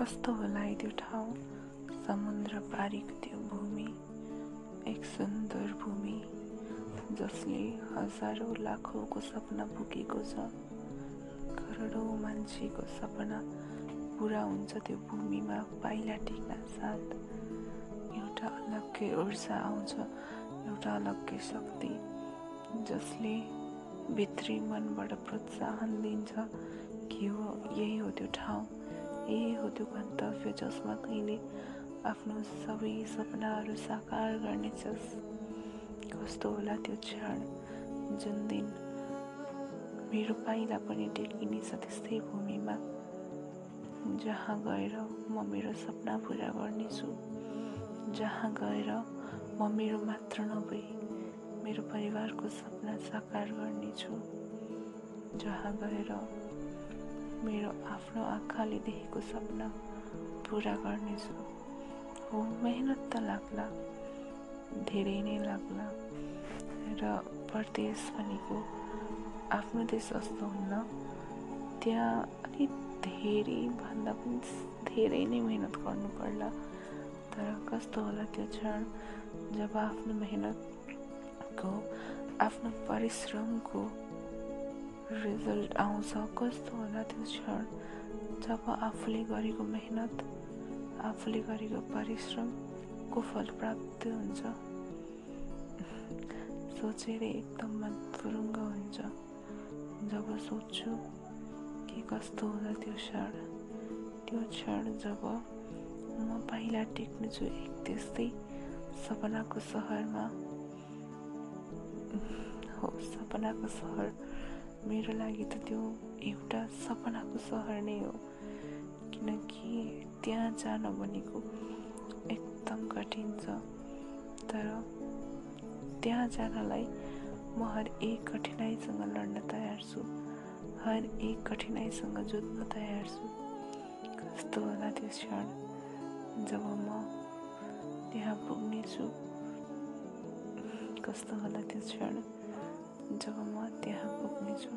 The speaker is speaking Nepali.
कस्तो होला है त्यो ठाउँ? समुद्र पारीको त्यो भूमि एक सुन्दर भूमि जसले हजारौँ लाखौँको सपना पुगेको छ। करोडौँ मान्छेको सपना पुरा हुन्छ त्यो भूमिमा पाइला टेक्न साथ। एउटा अलग्गै ऊर्जा आउँछ एउटा अलग्गै शक्ति जसले भित्री मनबाट प्रोत्साहन दिन्छ कि हो यही हो त्यो ठाउँ। यही हो त्यो गन्तव्य जसमा तैँले आफ्नो सबै सपनाहरू साकार गर्नेछस् कस्तो होला त्यो क्षण। जुन दिन मेरो पाइला पनि टेकिनेछ त्यस्तै भूमिमा जहाँ गएर म मेरो सपना पुरा गर्नेछु जहाँ गएर म मेरो मात्र नभई मेरो परिवारको सपना साकार गर्नेछु जहाँ गएर मेरो आफ्नो आँखाले देखेको सपना पुरा गर्नेछु। हो मेहनत त लाग्ला धेरै नै लाग्ला र परदेश भनेको आफ्नो देश जस्तो हुन्न। त्यहाँ अलिक धेरै भन्दा पनि धेरै नै मेहनत गर्नु पर्ला। तर कस्तो होला त्यो क्षण जब आफ्नो मेहनतको आफ्नो परिश्रमको रिजल्ट आउँछ। कस्तो होला त्यो क्षण? जब आफूले गरेको मेहनत आफूले गरेको परिश्रमको फल प्राप्त हुन्छ? सोचेर एकदम मन फुरुङ्ग हुन्छ। जब सोच्छु कि कस्तो होला त्यो क्षण त्यो क्षण जब म पाइला टेक्नेछु एक त्यस्तै सपनाको सहरमा। हो सपनाको सहर मेरो लागि त त्यो एउटा सपनाको सहर नै हो। किनकि त्यहाँ जान भनेको एकदम कठिन छ। तर त्यहाँ जानलाई म हर एक कठिनाइसँग लड्न तयार छु। हर एक कठिनाइसँग जुझ्न तयार छु। कस्तो होला त्यो क्षण जब म त्यहाँ पुग्नेछु। कस्तो होला त्यो क्षण जब म त्यहाँ पुग्नेछु